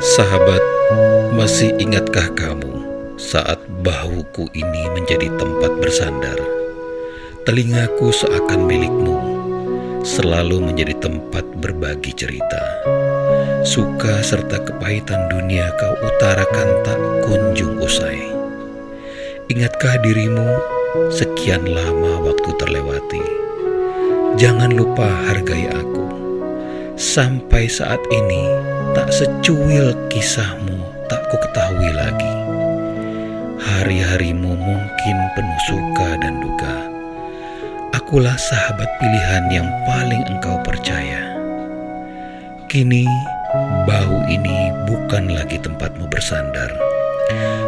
Sahabat, masih ingatkah kamu saat bahuku ini menjadi tempat bersandar? Telingaku seakan milikmu, selalu menjadi tempat berbagi cerita. Suka serta kepahitan dunia kau utarakan tak kunjung usai. Ingatkah dirimu sekian lama waktu terlewati? Jangan lupa hargai aku. Sampai saat ini Secuil kisahmu tak ku ketahui lagi. Hari-harimu mungkin penuh suka dan duka. Akulah sahabat pilihan yang paling engkau percaya. Kini, bau ini bukan lagi tempatmu bersandar.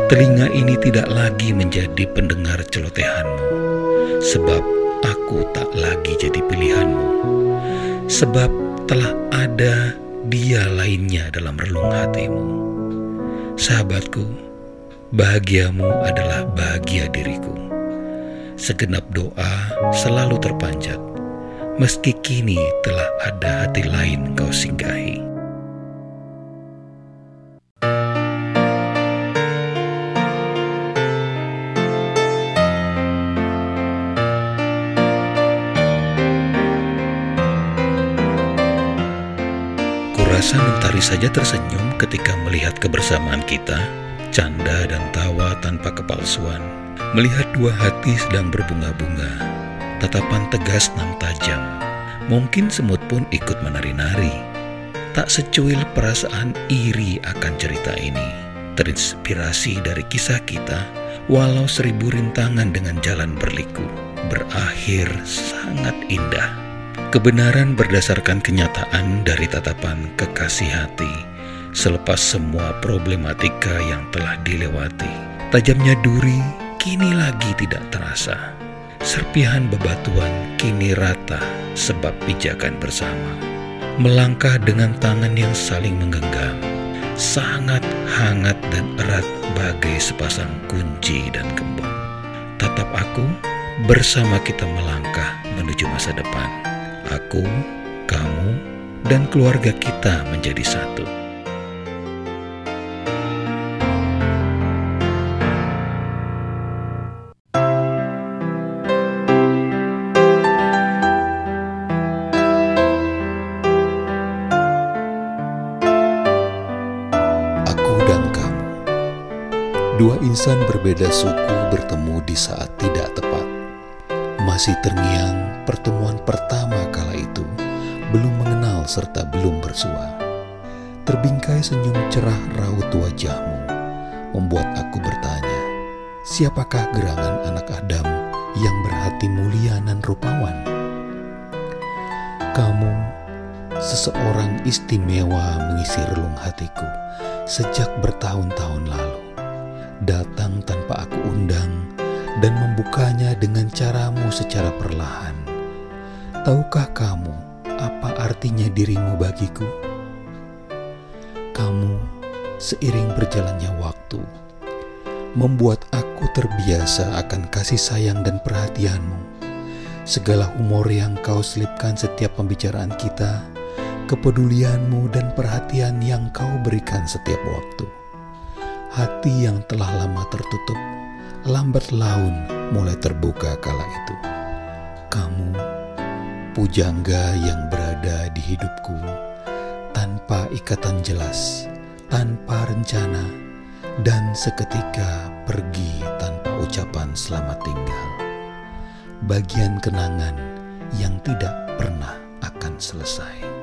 Telinga ini tidak lagi menjadi pendengar celotehanmu, sebab aku tak lagi jadi pilihanmu. Sebab telah ada dia lainnya dalam relung hatimu. Sahabatku, bahagiamu adalah bahagia diriku. Segenap doa selalu terpanjat, meski kini telah ada hati lain kau singgahi. Rasa Mentari saja tersenyum ketika melihat kebersamaan kita, canda dan tawa tanpa kepalsuan. Melihat dua hati sedang berbunga-bunga, tatapan tegas nam tajam. Mungkin semut pun ikut menari-nari. Tak secuil perasaan iri akan cerita ini. Terinspirasi dari kisah kita, walau seribu rintangan dengan jalan berliku, berakhir sangat indah. Kebenaran berdasarkan kenyataan dari tatapan kekasih hati, selepas semua problematika yang telah dilewati. Tajamnya duri kini lagi tidak terasa. Serpihan bebatuan kini rata sebab pijakan bersama. Melangkah dengan tangan yang saling menggenggam, sangat hangat dan erat bagai sepasang kunci dan gembok. Tatap aku, bersama kita melangkah menuju masa depan aku, kamu, dan keluarga kita menjadi satu. Aku dan kamu, dua insan berbeda suku bertemu di saat tidak tepat. Masih terngiang pertemuan pertama kala itu, belum mengenal serta belum bersua. Terbingkai senyum cerah raut wajahmu, membuat aku bertanya, siapakah gerangan anak Adam yang berhati mulia dan rupawan? Kamu, seseorang istimewa mengisi relung hatiku sejak bertahun-tahun lalu. Datang tanpa aku undang, dan membukanya dengan caramu secara perlahan. Tahukah kamu apa artinya dirimu bagiku? Kamu, seiring berjalannya waktu, membuat aku terbiasa akan kasih sayang dan perhatianmu. Segala humor yang kau selipkan setiap pembicaraan kita, kepedulianmu dan perhatian yang kau berikan setiap waktu. Hati yang telah lama tertutup lambat laun mulai terbuka kala itu. Kamu, pujangga yang berada di hidupku, tanpa ikatan jelas, tanpa rencana, dan seketika pergi tanpa ucapan selamat tinggal. Bagian kenangan yang tidak pernah akan selesai.